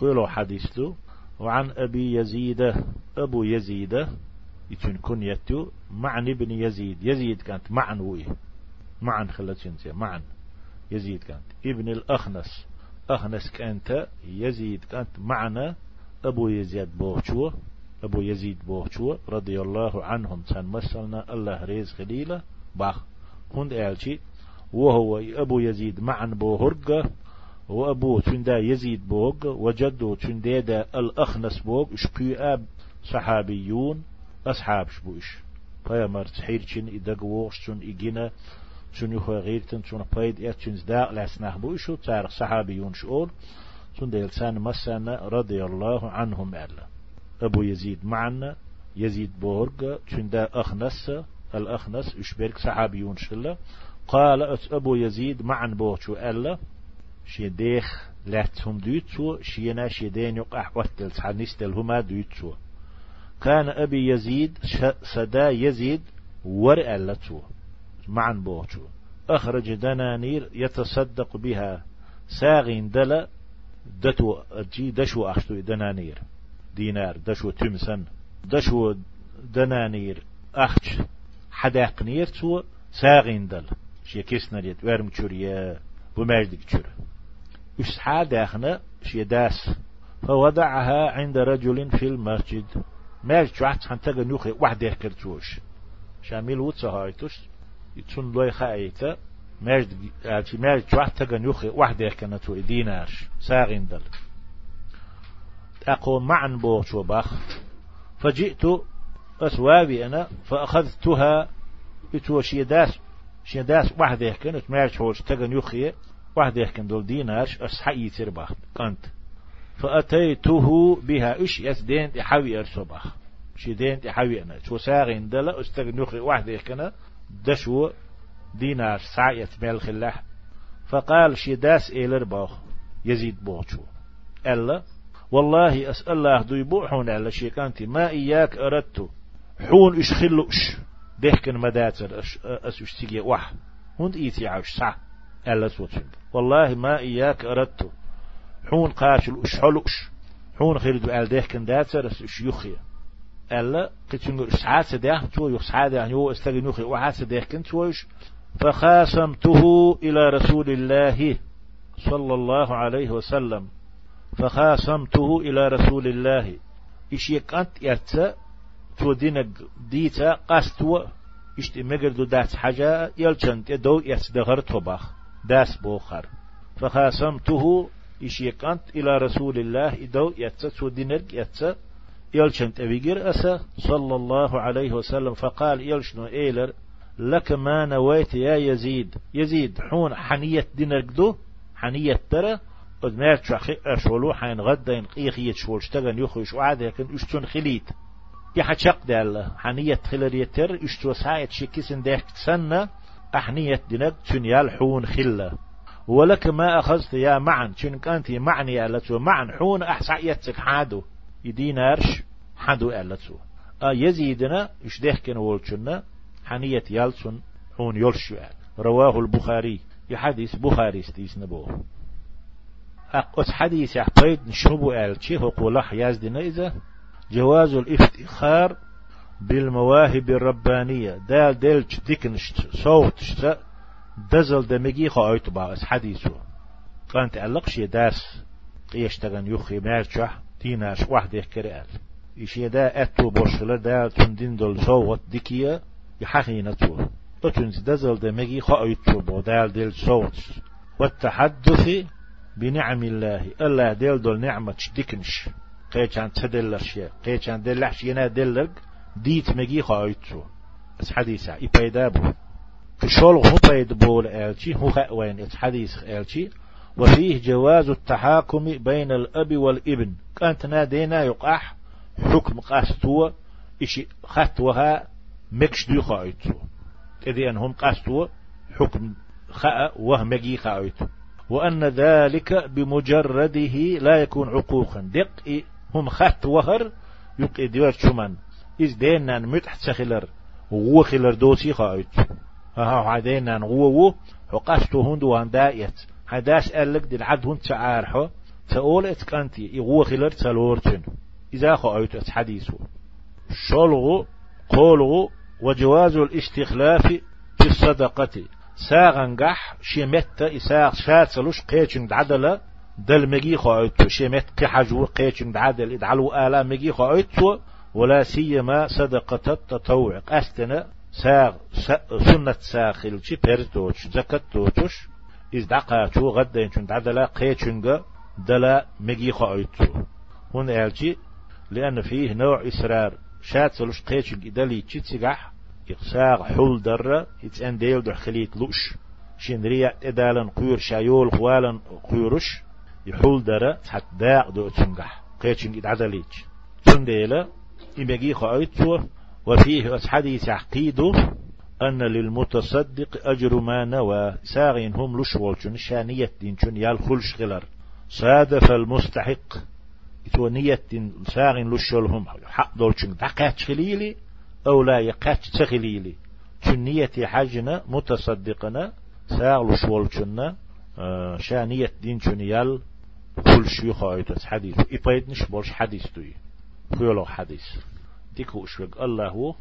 فلو حديث له وعن أبي يزيد أبو يزيد يتون كنيتو معن ابن يزيد يزيد كانت معن وي معن خلت معن يزيد كانت ابن الأخنس أخنس كانت يزيد كانت معنا أبو يزيد بوشو أبو يزيد بوشو رضي الله عنهم سن مسلنا الله ريز خليلة باخ هند ألشي وهو أبو يزيد معن بوهرقة وأبو تندا يزيد بوغ وجدو تنديدا الأخنس بوغ شبي أب صحابيون أصحاب شبوش. فيامر تحير چن إدقوش چن إجينا چن يخو غيرتن چن بايد إيه زداق لسناه بوشو تارق صحابيون شؤون چن ديل سان مسانا رضي الله عنهم ألا أبو يزيد معنا يزيد بورغ چن دا أخنس الأخنس اشبرك صحابيون شلا. قال أبو يزيد معن بوشو ألا شي ديخ لاتهم دويتسو شينا شي دين يقع وقتل تحنستل هما دويتسو كان أبي يزيد سدا يزيد ورع لتو معن بوتو. أخرج دنانير يتصدق بها. ساغين دلا دتو جي دشو أخشتو دنانير. دينار دشو تمسن. دشو دنانير أخش حداق نيرتو ساغين دل. شي كيسنا ريت ورم تشوريا وماجدك تشور. يسحى داخنا شي داس فوضعها عند رجل في المسجد. ماج جوات حنتاga نوخي واحد يحكر توش شامل وتسا هايتوش يتون لوي خايتا. ماج التي ماج جوات تاga نوخي واحد يحكر تو دينارش ساغين دل. أقوم معا بوش وباخ فجئت أسوابي أنا فأخذتها. يتو شيداس شيداس واحد يحكر ماج حوش تاga نوخي واحد يحكي دول دينارش أصحي تربح كنت فأتيته بها إش يسدين تحوي أرسبخ شدين تحوي أنا. شو ساغين دلا استغنوخي واحد يحكنا دشو دينار ساعية مال خلاح فقال شداس إيلر باخ. يزيد بوشو ألا والله أسأل الله دو يبوحون على شيكانتي ما إياك أردت حون إش خلوش دهكن مداتر أس أس تيجي واح. هند إيتي عاوش ساعة. ألا سوتشن والله ما إياك أردت حون قاشل أش حلوش. حون خيرد أل ده كن داتر أش يخي ألا قتشن ساعات ده تو يخ ساعات يعني هو استغي نخي وحاس ده كن توش فخاصمته إلى رسول الله صلى الله عليه وسلم. فخاصمته إلى رسول الله. إيش يكانت يرتا تو دينك ديتا قاستو. إشت مقردو دات حاجة يلچنت يدو يتدغر طبخ داس بوخر فخاصمته إيش يكانت إلى رسول الله إدو يتسو دينك يتس يلشن تبيجر أسا صلى الله عليه وسلم. فقال يلشنو إيلر لك ما نويت يا يزيد يزيد حون حنية دينك دو حنية ترى قد ما تشخي أشولو حين غدا ينقيخ يتشول اشتغن يخوش وعاد يكن اشتون خليت يحشق دال حنية خلريتر اشتو ساعت شكسن ديك تسنى أحنية دينك تنيال حون خلة. ولك ما أخذت يا معن شنك أنت معني ألتو. معن حون أحسعيتك حادو. يدينارش حادو ألتو. آه يزيدنا إش دهكن ولشنا حنية يالسون حون يلشو رواه البخاري. يحديث بخاري ستيس نبوه أقص حديث يحبيد نشربو ألتشي هو قولح يازدنا إذا؟ جواز الافتخار بالمواهب الربانية. دال دلش ديكنشت صوت دزل دمجي خايت باس حديثه كانت علقش داس قيشتغن يخي مالشح تيناش واحد يحكي قال إيش يدا أتو بوشلا دا تندين دول صوت ديكيا يحخينا تو. أتنز دزل دمجي خايت بو. دال دل صوت. والتحدث بنعم الله. الله دل دول نعمة ديكنش. قيشان تدلش قيشان دلش ينا دلق ديت مجي خايتو بس حديثة إبايدابو كشول هو بيد بول آلتي هو وين؟ حديث آلتي وفيه جواز التحاكم بين الأب والإبن. كانت نادينا يقح حكم قاستوا إشي خطوها مكش دي خايتو إذا أنهم قاستوا حكم خاء وهمجي خايتو وأن ذلك بمجرده لا يكون عقوقا. دق هم خط وهر يقي ديوار شمان إز دينا متح سخلر وغو خلر دوسي خايت. ها عدينا غو وقاشتو هندو هندايت هداش قالك دي العد هند تعارحو. تقول اتكانتي يغو خلر تلورتن. إذا خأيت حديثه شلغ قولغ وجواز الاستخلاف في الصدقة. ساغنقح شمت إساغ شاتلوش قيتشن دعدل. دل مجي خايتو شمت كحجو قيتشن دعدل. إدعلو آلا مجي خايتو ولا سيما صدقة التطوع. أستنا ساغ سنة ساخل شي بيرتوش زكاة توتوش إز دقاتو غدا ينشن دعدلا قيتشنغ دلا مجي خايتو هون ألجي لأن فيه نوع إسرار. شاتلوش قيتشنغ إدالي تشيتسيغح إقساغ حول درة. يتسان ديل در خليت لوش. شين ريا إدالن قيور شايول خوالن قيورش يحول درة. حت داق دو تنجح قيتشن إدعدليج تن ديلا إمجي خايتو وفيه حديث عقيده أن للمتصدق أجر ما نوى. ساغين هم لشولشن شانية دينشن يال خلش غلر صادف المستحق. إتو نية ساغين لشولهم حق دولشن دقات خليلي أو لا يقاتش تغليلي تنية حجنا متصدقنا ساغلو شولشنا آه شانية دين شنيال كل شيء خايت حديث إبايد نش بولش حديث دوي خيولو حديث ديكو شوق الله